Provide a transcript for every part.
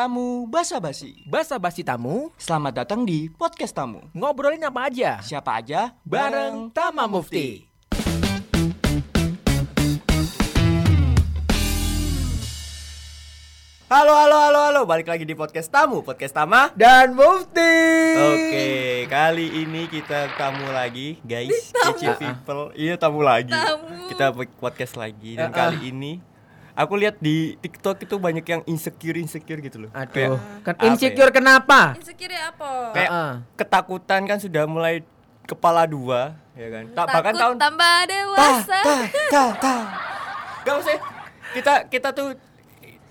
Tamu Basa Basi. Basa basi tamu, Selamat datang di podcast tamu. ngobrolin apa aja. Siapa aja? Bareng Tama Mufti. Halo, halo, halo, halo. Balik lagi di podcast tamu, podcast Tama. Dan Mufti. Oke, kali ini kita tamu lagi, guys. Kece people. Iya, tamu lagi. Tamu. Kita podcast lagi dan Ah, ah. kali ini aku lihat di TikTok itu banyak yang insecure insecure gitu loh. Aduh, kan apa insecure kenapa? Insecure ya apa? Kayak ah. ketakutan kan sudah mulai kepala dua, ya kan? Tak bahkan tahun tambah dewasa. ta ta. Gak usah. Kita kita tuh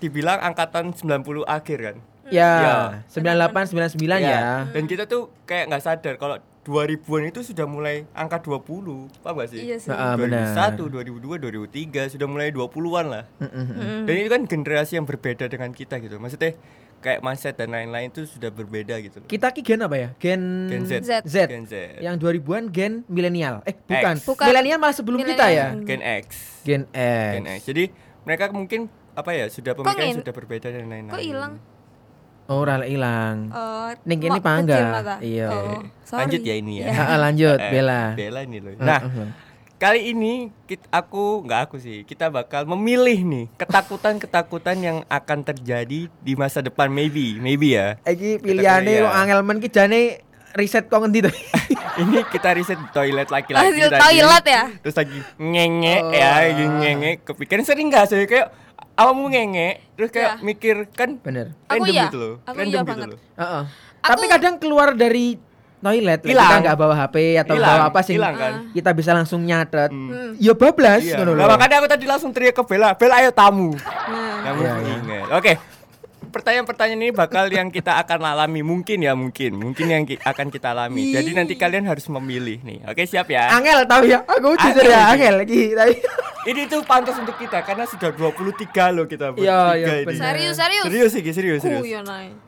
dibilang angkatan 90 akhir kan. Ya, Ya. 98 99 ya. Iya. Dan kita tuh kayak nggak sadar kalau 2000-an itu sudah mulai angka 20. Paham gak sih? Iya sih. Ah, ah, benar. 2001, 2002, 2003 sudah mulai 20-an lah. Mm. Dan ini kan generasi yang berbeda dengan kita gitu. Maksudnya kayak mindset dan lain-lain itu sudah berbeda gitu loh. Kita ki gen apa ya? Gen Gen Z. Z. Z. Gen Z. Yang 2000-an gen milenial. Eh, bukan. X. Bukan. Milenial malah sebelum kita ya. Gen X. Gen X. Gen X. Jadi mereka mungkin apa ya sudah pemikiran sudah berbeda dan lain-lain. Kok hilang? Oh, ora hilang. Oh, Ning kene mak pangga. Iya. Oh, sorry. Lanjut ya ini ya. Iya. Ha, lanjut, Eh, Bella. Bella ini loh. Nah. Kali ini kit- aku nggak aku sih, kita bakal memilih nih ketakutan-ketakutan yang akan terjadi di masa depan maybe, maybe ya. Iki pilihane Iya. kok angel men ki jane riset kok ngendi to? Ini kita riset di toilet laki-laki Hasil tadi. toilet ya? Terus lagi ngenge Oh. ya, lagi ngenge. Kepikiran sering nggak sih kayak awamu ngenge, terus kayak Iya. mikir kan Bener. Aku random iya. gitu loh. Aku random iya gitu banget. loh. Heeh. Aku- Tapi kadang keluar dari toilet Hilang. kita nggak bawa HP atau Hilang, bawa apa sih hilang kan? kita bisa langsung nyatet. Hmm. Ya bablas Iya. Nah, makanya aku tadi langsung teriak ke Bella, Bella ayo tamu. Nah, Kamu Iya, iya. Oke. Pertanyaan-pertanyaan ini bakal yang kita akan alami mungkin ya mungkin mungkin yang ki- akan kita alami. Jadi nanti kalian harus memilih nih. Oke siap ya. Angel tahu ya? Aku jujur ya Angel lagi tapi Ini tuh pantas untuk kita karena sudah 23 loh kita Iya, bertiga iya, ini. serius, serius. Serius sih, serius, serius. Kuyon.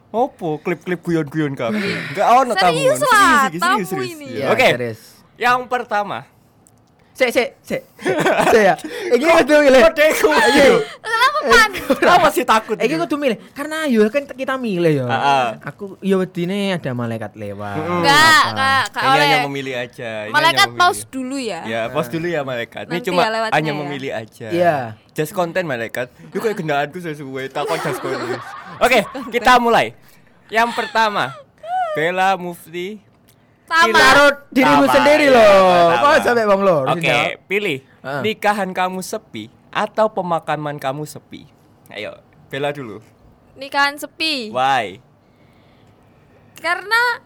Opo klip-klip guyon-guyon kabeh. Enggak ono tamu. Serius lah, serius. ini. Iya. Ya, Oke. serius. Yang pertama. Sik sik sik. Sik ya. Iki kudu milih. Kodeku. Kenapa pan? Kamu masih takut. Iki kudu milih karena ayo kan kita milih ya. Aku ya wedine ada malaikat lewat. Enggak, Apa. enggak, enggak oleh. hanya memilih aja. Malaikat pause dulu ya. Ya, pause dulu ya malaikat. Ini cuma ya hanya ya. memilih aja. Iya. Just konten malaikat. Itu kayak kendaraanku sesuai takut just konten. Oke, kita mulai. Yang pertama, Bella Mufti. Sama. Taruh dirimu Sama, sendiri iya, loh. sama. Kok sampai bang lor? Oke, pilih. Ah. Nikahan kamu sepi atau pemakaman kamu sepi? Ayo, Bella dulu. Nikahan sepi. Why? Karena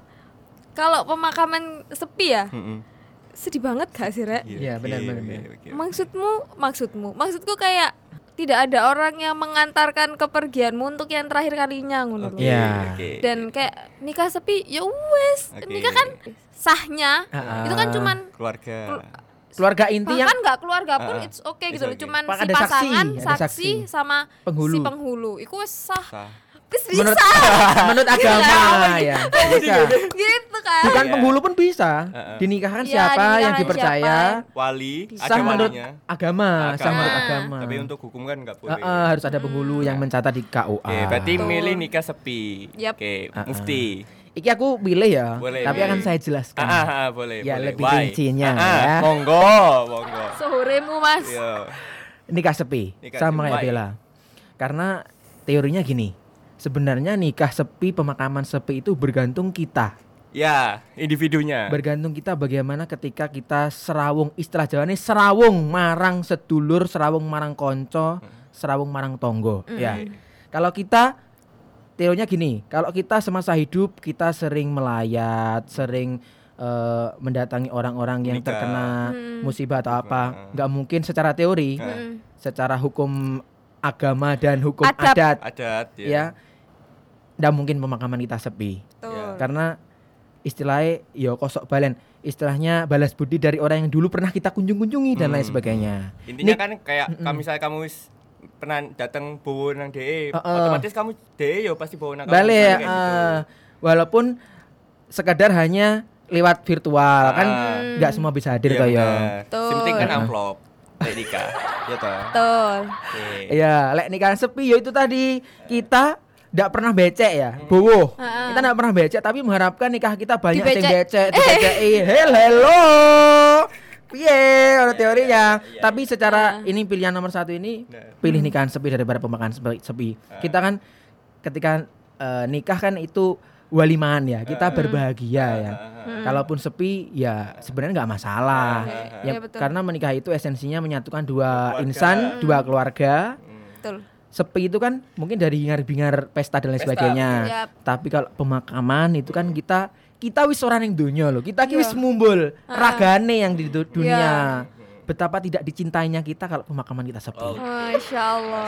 kalau pemakaman sepi ya, Mm-mm. sedih banget gak sih, Rek? Iya, benar, benar. Maksudmu, maksudmu, maksudku kayak tidak ada orang yang mengantarkan kepergianmu untuk yang terakhir kalinya ngono. Oke, Iya. oke. Dan kayak nikah sepi, ya wes, Oke. nikah kan sahnya Ah, itu kan ah. cuman keluarga. Keluarga inti yang bahkan nggak keluarga pun Ah, it's okay it's gitu loh. okay. Cuman Pak, si saksi, pasangan, ada saksi, saksi. sama Penghulu. si penghulu. Iku wes sah. Sah. Wis menurut bisa. menurut agama ya. Bisa. gitu kan. Bukan Iya. penghulu pun bisa. Dinikahkan Iya, siapa yang dinikahkan dipercaya Wali, ada sah menurut agama, sah Agama. menurut agama. Tapi untuk hukum kan nggak boleh. Heeh, harus ada penghulu yang mencatat di KUA. Oke, berarti Betul. milih nikah sepi. Yap. Oke, Ah, ah. Mufti. Iki aku pilih ya, Boleh, tapi boleh. akan saya jelaskan. Ah, ah, ah, boleh, Ya, boleh. lebih Why? rincinya, Ah, ah, ya. Monggo, monggo. Soremu Mas. Iya. Nikah sepi Nikah sama kayak Bella. Karena teorinya gini, sebenarnya nikah sepi, pemakaman sepi itu bergantung kita. Ya, individunya. Bergantung kita bagaimana ketika kita serawung istilah Jawa ini serawung marang sedulur, serawung marang konco, serawung marang tonggo. Ya. Kalau kita teorinya gini, kalau kita semasa hidup kita sering melayat, sering eh, mendatangi orang-orang yang Menikah. terkena Hmm. musibah atau apa, Heeh. nggak mungkin secara teori, Mm. secara hukum agama dan hukum Adab. adat, Adat ya. ya, nggak mungkin pemakaman kita sepi Tuh. karena istilahnya ya kosok balen istilahnya balas budi dari orang yang dulu pernah kita kunjung-kunjungi dan lain Hmm. sebagainya Intinya Nik- kan kayak Mm-mm. kalau misalnya kamu wis pernah datang bawa nang DE, Heeh. otomatis kamu DE ya pasti bawa nang kamu balik misalnya ya kayak gitu. walaupun sekadar hanya lewat virtual kan Ah. nggak semua bisa hadir Iya, toh ya. Betul. Yang penting kan amplop. Kayak nikah. Ya toh. Betul. Oke. ya lek nikahan sepi ya itu tadi kita tidak pernah becek ya, bowo. Heeh. Kita tidak pernah becek tapi mengharapkan nikah kita banyak yang becek, dibeceki. Hel hello. Piye ono teorinya. Tapi secara ini pilihan nomor satu ini pilih nikahan sepi daripada pemakaman sepi. sepi. Kita kan ketika eh, nikah kan itu walimahan ya, kita berbahagia ya. Kalaupun sepi ya sebenarnya nggak masalah. Iya, Ya, iya, betul. karena menikah itu esensinya menyatukan dua Keluarga. insan, dua keluarga. Betul. Sepi itu kan mungkin dari hingar-bingar pesta dan lain Pesta, sebagainya. Yap. Tapi kalau pemakaman itu kan kita kita wis ora ning donya loh. Kita ki Iya. wis mumbul ragane yang di du- dunia. Iya. Betapa tidak dicintainya kita kalau pemakaman kita sepi. Oh. Masya Allah.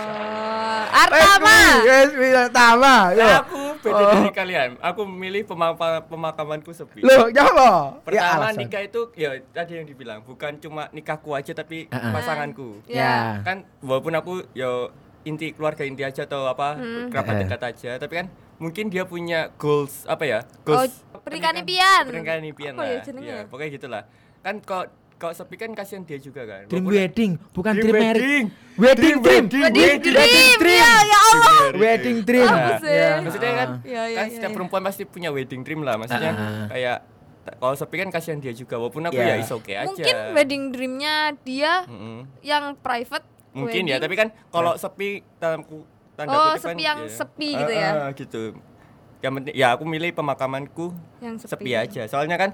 Artama. Pertama. Yo. Nah, aku beda Oh. dari kalian. Aku memilih pemaka- pemakamanku sepi. Loh, nyapa? Ya, Pertama alasan. nikah itu ya tadi yang dibilang bukan cuma nikahku aja tapi Ah, ah. pasanganku. Ya. Kan walaupun aku ya inti keluarga inti aja atau apa Hmm. kerabat Eh. dekat aja tapi kan mungkin dia punya goals apa ya? Oh, Goals pernikahan impian. Pernikahan impian Apa lah. ya? Ya, pokoknya gitulah. Kan kalau kalau sepi kan kasihan dia juga kan. Dream Walaupun- wedding, bukan Dream dream, marriage. wedding. Wedding dream. wedding, Wedding Wedding dream. Ya, ya Allah. Wedding dream. Sih? Ya. Maksudnya kan, Ya, ya, kan ya, setiap ya. perempuan pasti punya wedding dream lah. Maksudnya Ah. kayak kalau sepi kan kasihan dia juga. Walaupun aku Ya. ya is okay aja. Mungkin wedding dreamnya dia Mm-mm. yang private. Mungkin ya, wedding. tapi kan kalau sepi dalam ku- tanda Oh, kutip kan, sepi yang ya. sepi gitu ya? Ah, ah, gitu. Yang penting ya aku milih pemakamanku yang sepi aja. Soalnya kan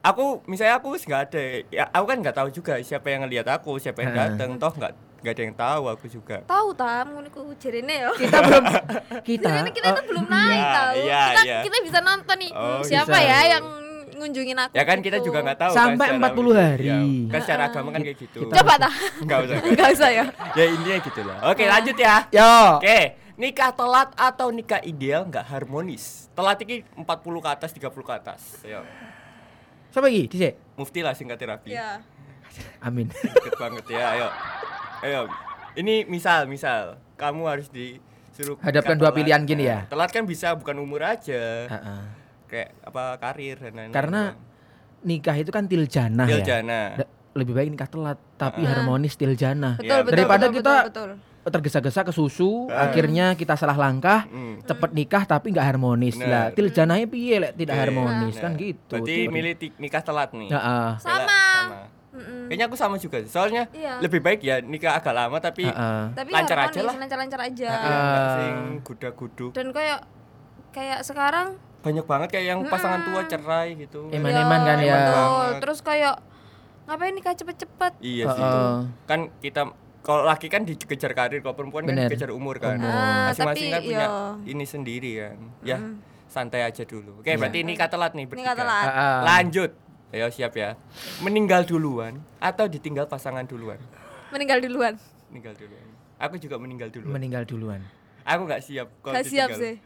aku misalnya aku nggak ada ya aku kan nggak tahu juga siapa yang ngelihat aku, siapa yang Ah. datang, toh nggak nggak ada yang tahu aku juga. Tahu tam, ngono ku jerene ya. Kita belum kita Jerene kita tuh belum naik Iya, tahu. iya, kita iya. kita bisa nonton nih Oh, siapa bisa. ya yang ngunjungin aku. Ya kan kita gitu. juga nggak tahu Sampai kan, secara 40 hari. Ya, kan secara agama kan kayak gitu. Coba tah. Enggak usah. Enggak usah ya. ya intinya gitu lah. Oke, lanjut ya. Yo. Oke, nikah telat atau nikah ideal nggak harmonis? Telat ini 40 ke atas, 30 ke atas. Ayo. Siapa lagi? Dise. Mufti lah singkat terapi. Iya. Amin. Deket banget ya, ayo. Ayo. Ini misal, misal kamu harus disuruh Hadapkan dua telat. pilihan gini ya. Telat kan bisa bukan umur aja. Heeh. Kayak apa karir dan lain-lain. Karena nikah itu kan tiljana ya. Tiljana. Lebih baik nikah telat tapi harmonis tiljana. Betul, Ya, betul, Daripada betul, kita- betul, betul. Tergesa-gesa ke susu, Ah. akhirnya kita salah langkah, Hmm. cepet nikah tapi nggak harmonis. Bener. Lah, tiljananya piye lek tidak Oke. harmonis Nah, kan gitu. Berarti milih nikah telat nih. Heeh. Telat, Sama. Mm-mm. Kayaknya aku sama juga. sih. Soalnya Iya. lebih baik ya nikah agak lama tapi. Tapi lancar aja harmonis, lah. lancar-lancar aja. nggak sing guda-gudu. Dan kayak kayak sekarang Banyak banget kayak yang pasangan tua cerai gitu. Eman-eman kan ya. betul. banget. Terus kayak ngapain nikah cepet-cepet? Iya sih. Kan kita kalau laki kan dikejar karir, kalau perempuan Bener. kan dikejar umur kan. Ah, Masing-masing tapi kan punya iya. ini sendiri kan. Ya, santai aja dulu. Oke, berarti nikah telat nih bertiga. Telat. Lanjut. Ayo siap ya. Meninggal duluan atau ditinggal pasangan duluan? Meninggal duluan. Meninggal duluan. Aku juga meninggal duluan. Meninggal duluan. Aku nggak siap kalau Gak siap sih.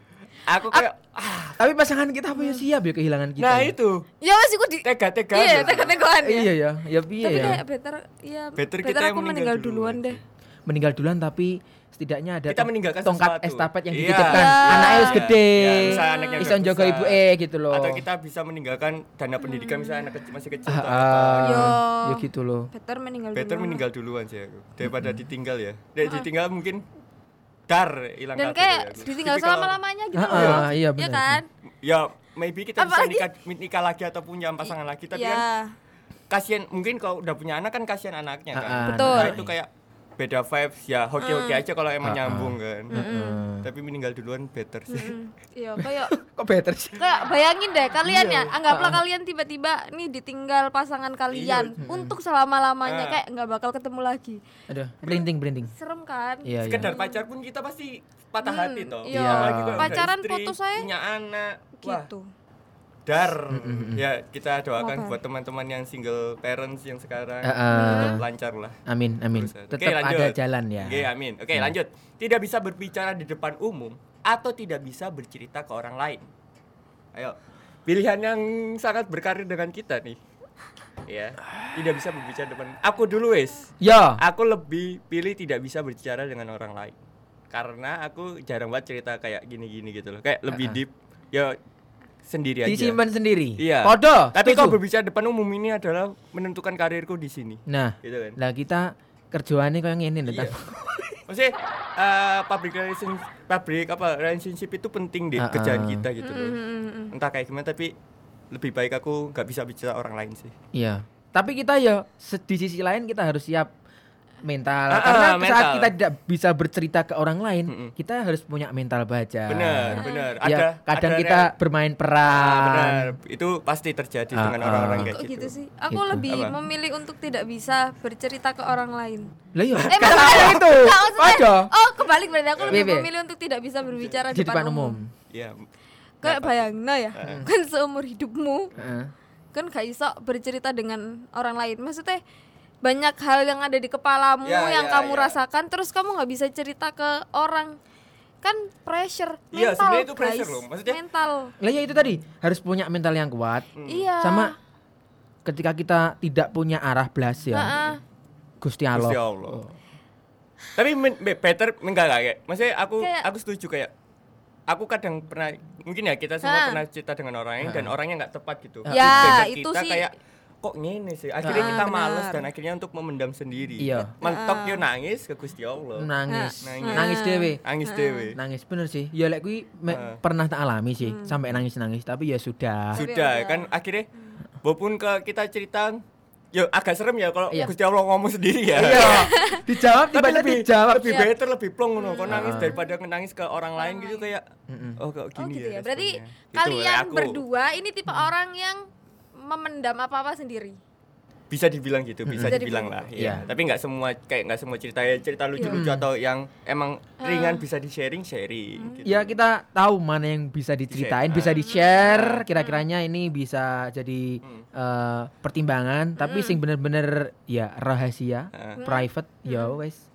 Aku kayak ah, Tapi pasangan kita apa ya siap ya kehilangan kita. nah ya? itu Ya masih ku di tega-tega. Iya, loh. tega-tegaan ya. Iya ya, ya piye Tapi ya. kayak better ya Better better, kita yang aku meninggal meninggal duluan deh. Meninggal duluan tapi setidaknya ada Kita meninggalkan tongkat sesuatu. estafet yang Iya. dititipkan. Iya. Anaknya gede. Iya, misal anaknya Iso udah njaga besar. ibu eh gitu loh. Atau kita bisa meninggalkan dana pendidikan misalnya anak kecil masih kecil Ah, atau ah. apa. Yo. ya gitu loh. Better meninggal Better duluan. meninggal duluan sih aku daripada ditinggal ya. Dek, ditinggal mungkin dar hilang Dan kayak ya ditinggal Tapi kalau- selama-lamanya gitu Ah, loh. ah, iya Ya kan? Ya maybe kita Apalagi- bisa nikah nikah lagi atau punya pasangan lagi tapi kan Ya. kasihan mungkin kalau udah punya anak kan kasihan anaknya kan. Betul. Nah, itu kayak beda vibes ya hoki-hoki aja kalau emang nyambung kan. Tapi meninggal duluan better sih. Mm, Iya, kayak Kok better sih? kayak bayangin deh kalian Iya. ya, anggaplah kalian tiba-tiba nih ditinggal pasangan kalian untuk selama-lamanya Ah. kayak nggak bakal ketemu lagi. Aduh, berinting berinting. Serem kan? Iya, iya. Sekedar pacar pun kita pasti patah Hmm, hati toh. iya. Pacaran istri, putus aja. punya anak. Wah, Gitu. Dar. Ya, kita doakan Apa? buat teman-teman yang single parents yang sekarang Heeh. tetap lancar lah. Amin, amin. Tetap Oke, lanjut. ada jalan ya. Oke, amin. Oke, lanjut. Tidak bisa berbicara di depan umum atau tidak bisa bercerita ke orang lain. Ayo. Pilihan yang sangat berkarir dengan kita nih. Ya, tidak bisa berbicara depan. Aku dulu wes. Ya. Aku lebih pilih tidak bisa berbicara dengan orang lain. Karena aku jarang banget cerita kayak gini-gini gitu loh. Kayak lebih deep. Ya sendiri aja. Disimpan sendiri. Iya. Podo. Tapi kalau berbicara depan umum ini adalah menentukan karirku di sini. Nah, Gitu kan. lah kita kerjaannya kayak ngene lho. Iya. Maksudnya eh, public relation public apa relationship itu penting di Ah, kerjaan ah. kita gitu loh. Mm-mm. Entah kayak gimana tapi lebih baik aku nggak bisa bicara orang lain sih. Iya. Tapi kita ya di sisi lain kita harus siap mental. Ah, Karena ah, saat mental. kita tidak bisa bercerita ke orang lain, Mm-mm. kita harus punya mental baja. Benar, benar. Ya, kadang ada kita real- bermain Ah, peran. benar. Itu pasti terjadi Ah, dengan ah. orang-orang kayak Kok gitu. gitu sih? Aku Gitu. lebih Apa? memilih untuk tidak bisa bercerita ke orang lain. Lah iya, Eh, kata itu. Ada. Oh, kebalik berarti aku lebih Bebe. memilih untuk tidak bisa berbicara Di depan umum. Iya. Kayak bayangna ya, kan seumur hidupmu Heeh. kan gak iso bercerita dengan orang lain. Maksudnya banyak hal yang ada di kepalamu Ya, yang ya, kamu ya. rasakan terus kamu nggak bisa cerita ke orang. Kan pressure mental, Iya, sebenarnya itu pressure guys. loh. Maksudnya- mental. Lah ya itu tadi harus punya mental yang kuat. Iya. Sama ketika kita tidak punya arah belas ya. Heeh. Gusti Allah. Gusti Allah. Tapi men- be- better enggak lah kayak. Maksudnya aku Kayak- aku setuju kayak aku kadang pernah mungkin ya kita semua Hah. pernah cerita dengan orang lain dan orangnya nggak tepat gitu. Ya, itu kita sih. kayak kok ngene sih. Akhirnya Ah, kita benar. males dan akhirnya untuk memendam sendiri. Iya. Mentok yo nangis ke Gusti Allah. Nangis. Nangis. Nangis dewe. Nangis dewe. Nangis bener sih. Ya lek kuwi pernah tak alami sih sampai nangis-nangis tapi ya sudah. Sudah udah. kan akhirnya walaupun ke kita cerita Yo agak serem ya kalau Iya. Gusti Allah ngomong sendiri ya. Iya. dijawab Tapi tiba-tiba lebih dijawab. lebih Iya. better lebih plong ngono. Kok nangis daripada nangis ke orang lain gitu kayak oh kok Oh gini gitu ya. ya. Berarti responnya. Gitu, kalian aku. berdua ini tipe orang yang memendam apa-apa sendiri. bisa dibilang gitu, bisa Bisa dibilang dibilang lah. gitu. Iya. Iya. Tapi nggak semua kayak nggak semua cerita ya cerita lucu-lucu Iya. atau yang emang Ah. ringan bisa di sharing sharing. Gitu. Ya kita tahu mana yang bisa diceritain, Di-share. bisa Ah. di-share. Kira-kiranya ini bisa jadi Hmm. eh, pertimbangan, tapi sing bener-bener ya rahasia, Ah. private, ya wes.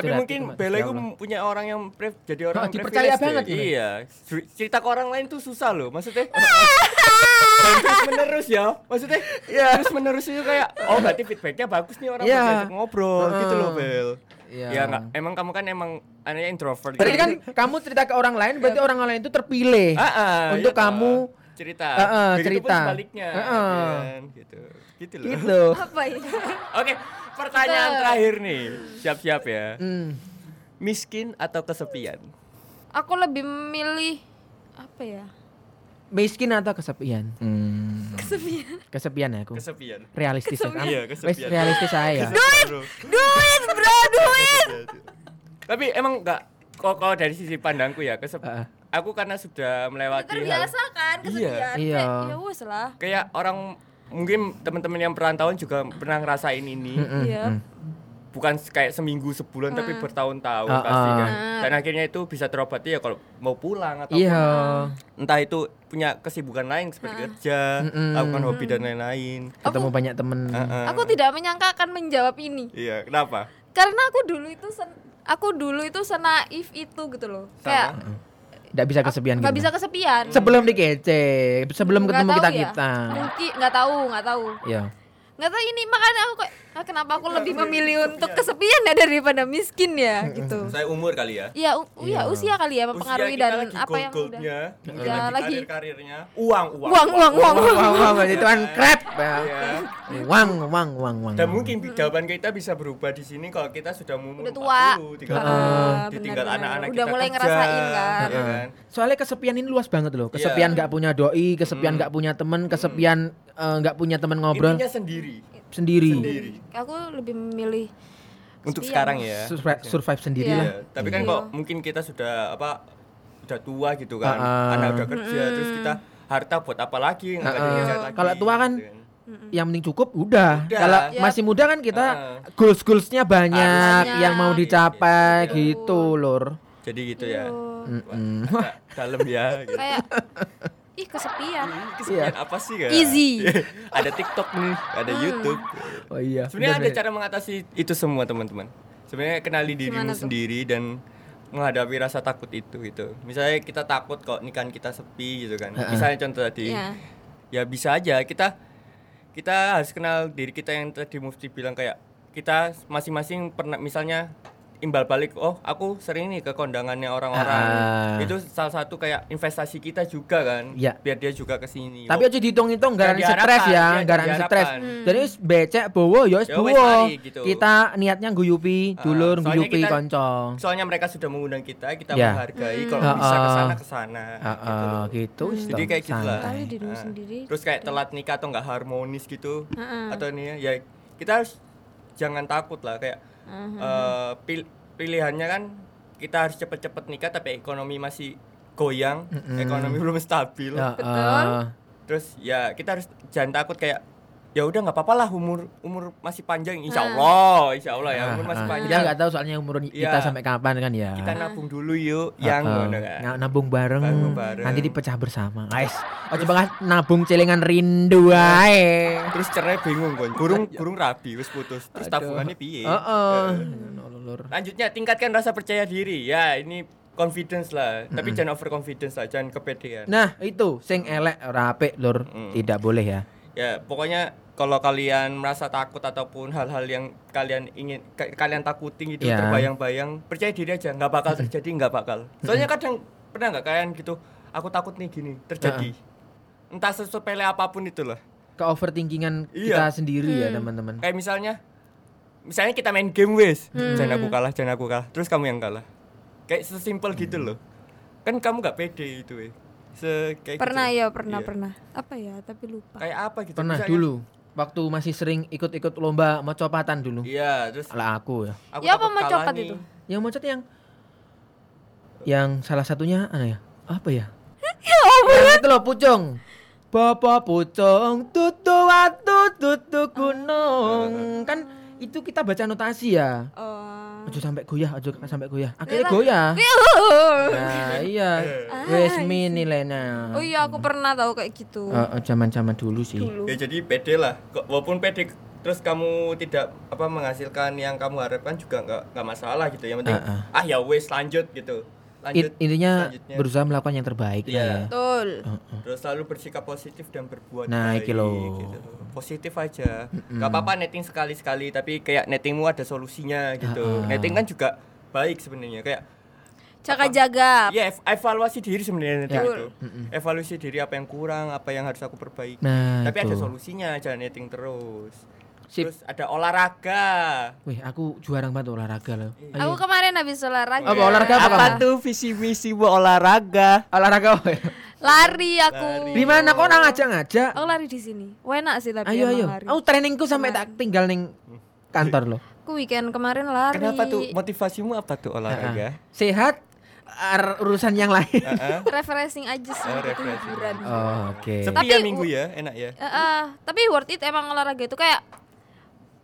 Tapi mungkin Bella Gusti itu punya orang yang pre- jadi orang yang dipercaya banget deh. Iya. Cer- Cerita ke orang lain tuh susah loh. Maksudnya Dan terus menerus ya. Maksudnya terus menerus itu kayak oh berarti feedbacknya bagus nih orang Iya. bisa diajak ngobrol gitu loh Bel. Iya. Ya nggak emang kamu kan emang anaknya introvert. Berarti gitu. kan kamu cerita ke orang lain, berarti orang lain itu terpilih Ah, ah, untuk iya, kamu cerita. Ah, ah, Begitupun cerita. sebaliknya. Ah, ah. ya kan? gitu. Gitu loh. gitu. Apa ini? Oke, pertanyaan terakhir nih. Siap-siap ya. Hmm. Miskin atau kesepian? Aku lebih memilih apa ya? Miskin atau kesepian? Hmm. Kesepian. Kesepian ya aku. Kesepian. Realistis ya. Kesepian. Iya, Wes kesepian. realistis saya. Duit, Duit, bro, duit. Tapi emang enggak kok kalau dari sisi pandangku ya kesep ah. aku karena sudah melewati hal Terbiasa kan kesepian. Iya. Kayak, Ya wes lah. kayak orang mungkin teman-teman yang perantauan juga pernah ngerasain ini Iya. mm. bukan kayak seminggu sebulan tapi bertahun-tahun Ah, pasti ah. kan dan akhirnya itu bisa terobati ya kalau mau pulang atau Iya. entah itu punya kesibukan lain seperti kerja Mm-mm. lakukan hobi dan lain-lain Ketemu banyak temen. Heeh. Aku tidak menyangka akan menjawab ini. iya kenapa Karena aku dulu itu sen- aku dulu itu senaif itu gitu loh. Kayak Nggak bisa kesepian nggak gitu. bisa kesepian. Sebelum dikece, sebelum ketemu kita ya. kita. Mungkin nggak tahu, nggak tahu. Iya. Nggak tahu ini makanya aku kayak ah, kenapa aku lebih memilih untuk kesepian ya daripada miskin ya gitu. saya umur kali ya Iya, u- iya usia kali ya mempengaruhi dan lagi apa yang udah. Iya, lagi lagi. karir-karirnya uang uang Uang, uang, uang. Wah, wah, wah, itu kan crap. ya. Iya. Uang, uang, uang, uang. Dan mungkin jawaban kita bisa berubah di sini kalau kita sudah umur Udah tua. 40, 30, ditinggal anak-anak Udah kita mulai kerja, ngerasain kan. iya kan? Soalnya kesepian ini luas banget loh. Kesepian nggak punya doi, kesepian nggak punya temen, kesepian eh, nggak punya temen ngobrol Intinya sendiri sendiri. sendiri. Aku lebih memilih Untuk kesepian. sekarang ya. Survive, survive sendiri Iya. lah. Iya, tapi kan Iya. kok mungkin kita sudah apa udah tua gitu kan. Ah. Anak udah kerja terus kita harta buat apa lagi kerjaan lagi. Kalau tua kan gitu Yang penting cukup udah. Udah. Kalau Yap. masih muda kan kita Ah. goals goalsnya banyak Banyak. yang mau dicapai Gitu. gitu lor. Jadi gitu ya. Mm-mm. Wah, dalam ya. Gitu. kayak ih kesepian. Kesepian apa sih kan? Easy. ada TikTok nih, ada YouTube. Oh iya. Sebenarnya ada cara mengatasi itu semua teman-teman. Sebenarnya kenali dirimu sendiri dan menghadapi rasa takut itu gitu. Misalnya kita takut kok nikahan kita sepi gitu kan. Misalnya contoh tadi. Iya. Ya bisa aja kita kita harus kenal diri kita yang tadi Mufti bilang kayak kita masing-masing pernah misalnya imbal balik oh aku sering nih ke kondangannya orang-orang Ah. itu salah satu kayak investasi kita juga kan Iya. biar dia juga ke sini Tapi aja dihitung-hitung Nggak garansi stres ya, garansi stres. diharapkan. Jadi becek bowo ya wis Ya wis, bowo. gitu. Kita niatnya guyupi Ah, dulur, soalnya guyupi kita- konco. soalnya mereka sudah mengundang kita kita Ya. menghargai kalau Hmm. bisa ke Ah, sana ah. ke sana Heeh, gitu. wis Jadi kayak gitu lah. Ah. sendiri. terus kayak telat nikah atau nggak harmonis gitu Heeh. atau nih ya ya kita harus jangan takut lah kayak Eh, pil- pilihannya kan kita harus cepet-cepet nikah tapi ekonomi masih goyang ekonomi belum stabil. Ya, Betul. eh, terus ya kita harus jangan takut kayak ya udah nggak apa-apa lah umur umur masih panjang insya Allah insya Allah ya umur masih ah, Kita panjang nggak tahu soalnya umur kita Iya. sampai kapan kan ya. kita nabung dulu yuk yang kan. Nga- nabung bareng, Nabung bareng. nanti dipecah bersama. Guys, ojo banget nabung celengan rindu ae. terus cerai bingung kon kurung kurung rabi wis putus terus tabungannya piye. Eh. Lulur. Lanjutnya tingkatkan rasa percaya diri. Ya, ini confidence lah. Tapi jangan over confidence lah, jangan kepedean. Nah, itu sing elek ora apik, Lur. Mm. Tidak boleh ya. Ya, pokoknya kalau kalian merasa takut ataupun hal-hal yang kalian ingin ka- kalian takutin itu Ya. terbayang-bayang, percaya diri aja, nggak bakal terjadi, nggak bakal. Soalnya kadang pernah nggak kalian gitu, aku takut nih gini, terjadi. Entah sesepele apa pun itulah. Ke overthinkingan Iya. kita sendiri ya, teman-teman. Kayak misalnya misalnya kita main game wes, jangan aku kalah, jangan aku kalah. Terus kamu yang kalah. Kayak sesimpel gitu loh. Kan kamu nggak pede itu weh. Se kayak Pernah gitu. ya, pernah, Iya. pernah. Apa ya? Tapi lupa. Kayak apa gitu? Pernah Misalnya- dulu waktu masih sering ikut-ikut lomba mocopatan dulu. Iya, terus Ala aku ya. aku Ya, apa nih. itu? Yang mocot yang yang salah satunya ana ya? Apa ya? Ya Yang itu loh pucung. Bapak pucung tutu watu tutu gunung. Kan itu kita baca notasi ya. Oh. Ojo sampai goyah, ojo sampai goyah. Akhirnya goyah. Nah, iya. Wes mini Lena. Oh iya, aku pernah tahu kayak gitu. Eh, eh, zaman-zaman dulu sih. Dulu. Ya jadi pede lah. Kok- Walaupun pede terus kamu tidak apa menghasilkan yang kamu harapkan juga nggak nggak masalah gitu. Yang penting Ah, ah ya wes lanjut gitu. Lanjut. In- intinya selanjutnya. berusaha melakukan yang terbaik lah Iya. ya. Betul. Terus selalu bersikap positif dan berbuat Nah, baik iki loh. gitu. Positif aja. Gak apa-apa netting sekali-sekali tapi kayak nettingmu ada solusinya gitu. Ah. Netting kan juga baik sebenarnya kayak Jaga-jaga. ya ev- evaluasi diri sebenarnya netting Ya. itu. Evaluasi diri apa yang kurang, apa yang harus aku perbaiki. Nah, tapi ada itu. solusinya, jangan netting terus. Sip. Terus ada olahraga. Wih, aku jarang banget olahraga loh. Aku kemarin habis olahraga. Apa olahraga apa kamu? tuh visi misi buat olahraga? Olahraga apa ya? Lari aku. Di mana kok orang ngajak-ngajak? Aku lari di sini. Enak sih tapi Ayo ayo. lari. Aku trainingku sampai tak tinggal ning kantor loh. Aku weekend kemarin lari. Kenapa tuh motivasimu apa tuh olahraga? Sehat ar- urusan yang lain. Heeh. Refreshing aja sih. Oh, refreshing. Oh, Oke. Sepi Tapi ya minggu ya, enak ya. Eh, eh, tapi worth it emang olahraga itu kayak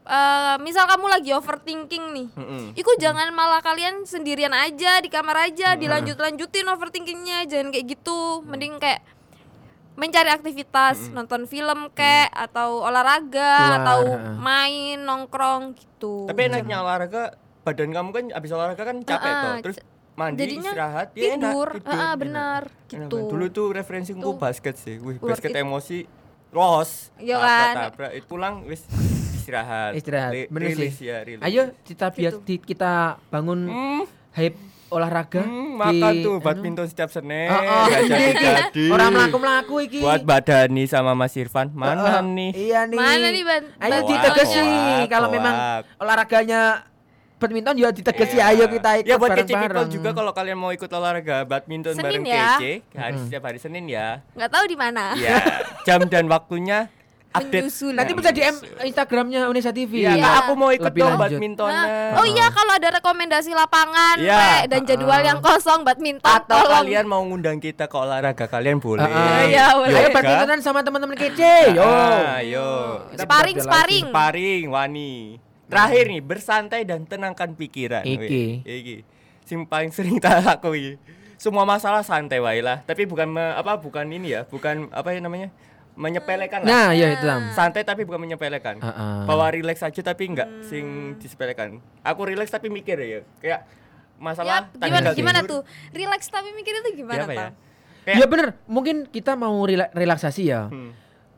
eh misal kamu lagi overthinking nih. Mm-mm. Iku jangan malah kalian sendirian aja di kamar aja dilanjut-lanjutin overthinkingnya jangan kayak gitu. Mending kayak mencari aktivitas nonton film kayak atau olahraga Keluar, atau main nongkrong gitu. Tapi enaknya olahraga, badan kamu kan abis olahraga kan capek Heeh, toh. Terus mandi jadinya istirahat ya enak, tidur, tidur. Enak. benar Enak gitu. banget. Dulu tuh referensiku Tuh. basket sih. Wih, basket emosi los. Iya kan? Tabrak, itu pulang wis istirahat. Istirahat. Ri- Bener sih. rilis ya, rilis. Ayo kita biar Gitu. di- kita bangun Hmm, hype olahraga. hmm, makan di- tuh anu. badminton setiap Senin. Oh, oh, nggak iki, iki. jadi-jadi. Orang melaku-melaku iki. Buat Badani sama Mas Irfan, mana oh. nih? Iya nih. Mana nih, Ban? Ayo ditegesi kalau memang olahraganya badminton ya ditegesi Iya. ayo kita ikut Ya buat kece people juga kalau kalian mau ikut olahraga badminton Senin bareng ya. kece hari setiap hari Senin ya. nggak tahu di mana. Ya, jam dan waktunya update. Menyusul. Nanti bisa DM Instagramnya Unesa TV. Iya. Kak, aku mau ikut Lebih dong lanjut. badmintonnya. Nah, oh iya kalau ada rekomendasi lapangan Iya. Pak, dan jadwal yang kosong badminton Atau tolong. kalian mau ngundang kita ke olahraga kalian boleh. Ah, Iya, boleh. Ayo Yoga. badmintonan sama teman-teman kece. Yo. Ayo. Kita Sparring, sparring. Sparring, wani. Terakhir nih, bersantai dan tenangkan pikiran. Iki. Iki. Sing paling sering tak lakoni. Semua masalah santai wae lah, tapi bukan me- apa bukan ini ya, bukan apa ya namanya? Menyepelekan lah. Nah, ya itu Lam. Santai tapi bukan menyepelekan. Heeh. Bawa relax aja tapi enggak sing disepelekan. Aku relax tapi mikir ya. Kayak Ya, masalah gimana tanggal gimana tidur. tuh? Relax tapi mikir itu Ya gimana, apa ya? Pak? Kayak Ya bener, mungkin kita mau rela- relaksasi ya. Hmm.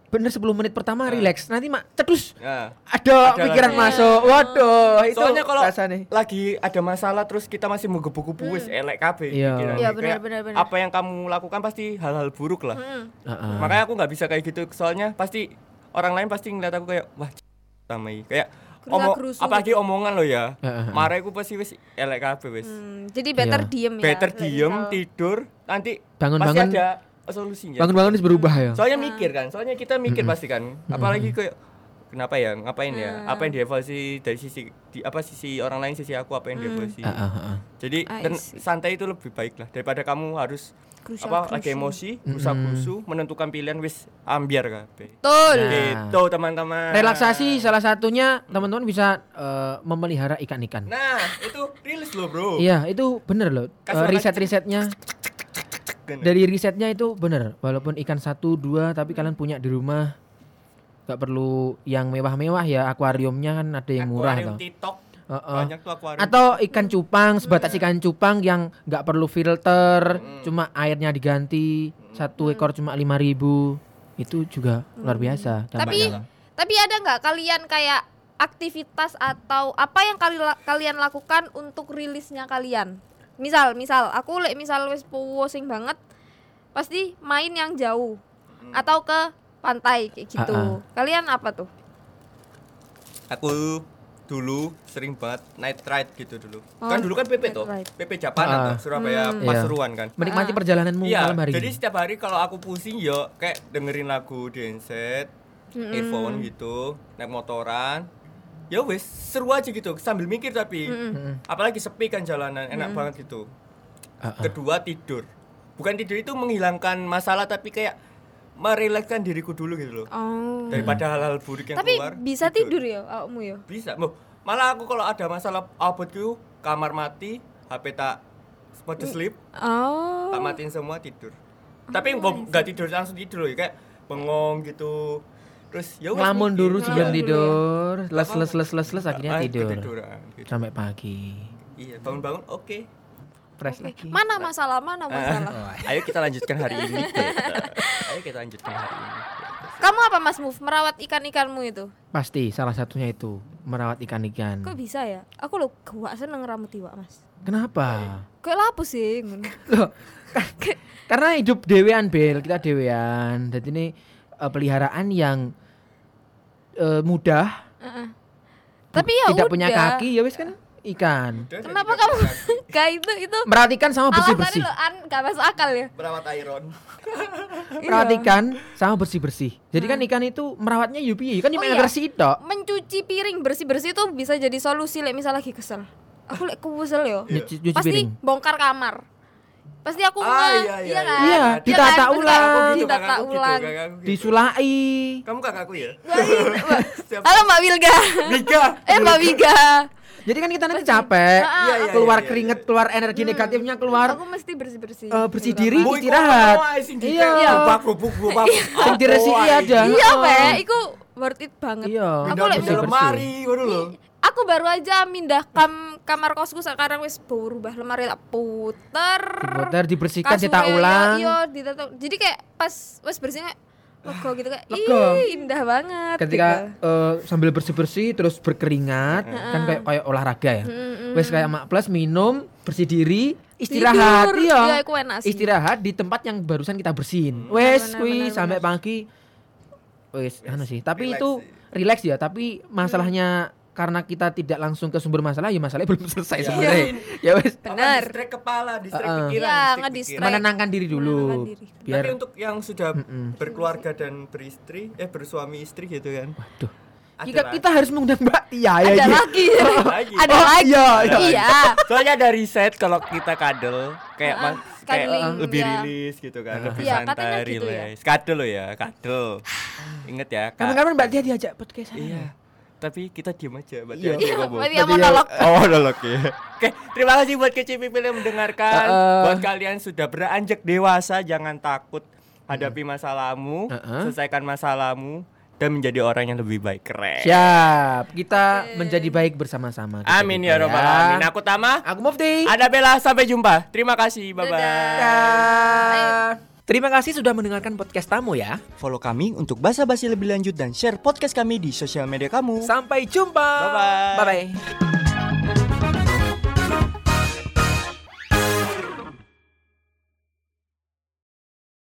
Bener 10 menit pertama relax, nanti mak cedus Nah, ada, Ada pikiran lagi. masuk. Waduh, itu soalnya kalau lagi ada masalah terus kita masih mau wis elek kabeh Iya. pikirannya. Hmm. Iya, benar, Kayak benar, benar. apa yang kamu lakukan pasti hal-hal buruk lah Mm. Heeh. makanya aku nggak bisa kayak gitu soalnya pasti orang lain pasti ngeliat aku kayak wah ini." kayak omong apalagi omongan lo ya Heeh. marah aku pasti wis elek kabeh wis Hmm, jadi better Iya. diem ya. better diem misal- tidur nanti Bangun-bangun- pasti ada solusinya. Bangun-bangun harus berubah ya. soalnya mikir kan soalnya kita mikir pasti kan. Apalagi kayak kenapa ya ngapain ya? Apa yang dievaluasi dari sisi di apa sisi orang lain sisi aku apa yang dievaluasi? Heeh, heeh. jadi I ten- see. santai itu lebih baik lah daripada kamu harus Krusial, apa lagi emosi berusaha berusuh menentukan pilihan wis ambiar kabeh Betul. Nah. gitu teman-teman. Relaksasi salah satunya teman-teman bisa eh, memelihara ikan-ikan. nah itu rilis loh bro. Iya, itu bener loh. Makan. riset-risetnya Kan. dari risetnya itu bener. Walaupun ikan satu dua, tapi kalian punya di rumah nggak perlu yang mewah-mewah ya. Akuariumnya kan ada yang murah tuh. TikTok Heeh. banyak tuh akuarium Atau ikan cupang, sebatas ikan cupang yang nggak perlu filter, cuma airnya diganti satu ekor cuma 5000 itu juga luar biasa. Tapi tapi ada nggak kalian kayak aktivitas atau apa yang kali kalian lakukan untuk rilisnya kalian? Misal, misal aku lek misal wis pusing banget pasti main yang jauh atau ke pantai kayak gitu. Ah, ah. Kalian apa tuh? aku dulu sering banget night ride gitu dulu Oh, kan dulu kan PP tuh ride. PP Japanan Ah. tuh Surabaya Hmm. Pasuruan kan menikmati perjalananmu Iya, malam hari. jadi setiap hari kalau aku pusing yo kayak dengerin lagu di handset, earphone gitu, naik motoran. Ya wes seru aja gitu sambil mikir tapi apalagi sepi kan jalanan enak banget gitu. Ah. Kedua tidur. Bukan tidur itu menghilangkan masalah tapi kayak merelakskan diriku dulu gitu loh. Oh. Daripada hal-hal buruk yang Tapi keluar. bisa tidur ya kamu ya? Bisa. Loh, malah aku kalau ada masalah abotku kamar mati, HP tak mode sleep, Oh. tak matiin semua tidur tapi nggak nggak tidur langsung tidur loh kayak bengong gitu terus ya Ngelamun dulu sebelum tidur, les les les les les akhirnya Ah, tidur ketiduran, gitu. sampai pagi. iya bangun-bangun oke Fresh lagi. Mana masalah? Mana masalah? ayo kita lanjutkan hari ini ayo kita lanjutkan hari ini. Kamu apa Mas Move merawat ikan-ikanmu itu? Pasti salah satunya itu merawat ikan-ikan. Kok bisa ya? Aku lo gak seneng rambut iwak Mas. Kenapa? Kayak lapu sih. Loh, karena hidup dewean Bel, kita dewean. Jadi ini eh, peliharaan yang eh, mudah, Tapi ya tidak udah. punya kaki, ya wis kan ikan. Udah, Kenapa kamu kayak itu itu Merawat ikan sama alasannya bersih-bersih. lo an masuk akal ya? merawat iron Merawat ikan sama bersih-bersih. Jadi kan ikan itu merawatnya yupi, kan Oh cuma iya. bersih tok. Mencuci piring bersih-bersih itu bisa jadi solusi lek misal lagi kesel. Aku lek kesel yo. Nyuci, nyuci Pasti piring. bongkar kamar. Pasti aku Ah, nge- iya, iya, iya kan? iya. Iya ditata kan? Ulang. aku gitu, Ditata gitu, ulang. gitu. Disulai. kamu kakakku ya Siap. Halo Mbak Wilga. Mika eh Mbak Wilga. Jadi kan kita nanti capek, Ah, Iya, iya, keluar iya, iya, keringet, keluar energi negatifnya keluar. Aku mesti bersih-bersih. Eh, bersih diri. Istirahat. Iya. bubak, bubuk, bubak. Sing ae? ada. Iya. Pe. Iku worth it banget. Iya. Aku lek bersih-bersih. lemari ngono lho Aku baru aja mindah kam kamar kosku sekarang wis berubah lemari tak puter. Diputer, dibersihkan, Kasurnya, cetak ulang. Iya, ditata. Jadi kayak pas wis bersihnya lega gitu kayak ih indah banget. Ketika gitu. eh, sambil bersih-bersih terus berkeringat, kan kayak kayak olahraga ya. Wes kayak mak plus minum, bersih diri, istirahat. Iya. Iya. Istirahat di tempat yang barusan kita bersihin. Wes Benar, kuwi benar, sampai pagi. Wes, anu sih. Tapi relax itu sih. relax ya, tapi masalahnya karena kita tidak langsung ke sumber masalah, ya masalahnya belum selesai Iya. sebenarnya. ya wes, Benar. Distract kepala, distract Heeh. pikiran, Iya, ngedistract. pikiran. menenangkan diri dulu. Menenangkan diri. Biar Tapi untuk yang sudah Mm-mm. berkeluarga dan beristri, eh bersuami istri gitu kan. Waduh. Ada Kita, harus mengundang Mbak Tia ya. ada Ji. lagi. lagi. ada Oh, lagi. iya, iya. Iya. Soalnya ada riset kalau kita kadel kayak Heeh, mas, kayak cuddling, lebih iya. rilis gitu kan, lebih Iya, santai, gitu ya. Kadel lo ya, kadel. Ingat ya. Kapan-kapan Mbak Tia diajak podcast saya. Iya. Tapi kita diam aja, Mbak Iya. Aja ngomong. Berarti ya monolog. Oh, monolog ya. Oke, terima kasih buat KCPP yang mendengarkan. Uh-uh. Buat kalian sudah beranjak dewasa, jangan takut hadapi masalahmu, Uh-uh. selesaikan masalahmu dan menjadi orang yang lebih baik. Keren. Siap, kita menjadi baik bersama-sama. Amin juga ya robbal alamin. Aku Tama, Aku Mufti. ada Bella. Sampai jumpa. Terima kasih. Bye bye. Dadah. Dadah. Terima kasih sudah mendengarkan podcast tamu ya. Follow kami untuk basa-basi lebih lanjut dan share podcast kami di sosial media kamu. Sampai jumpa. Bye-bye. Bye bye.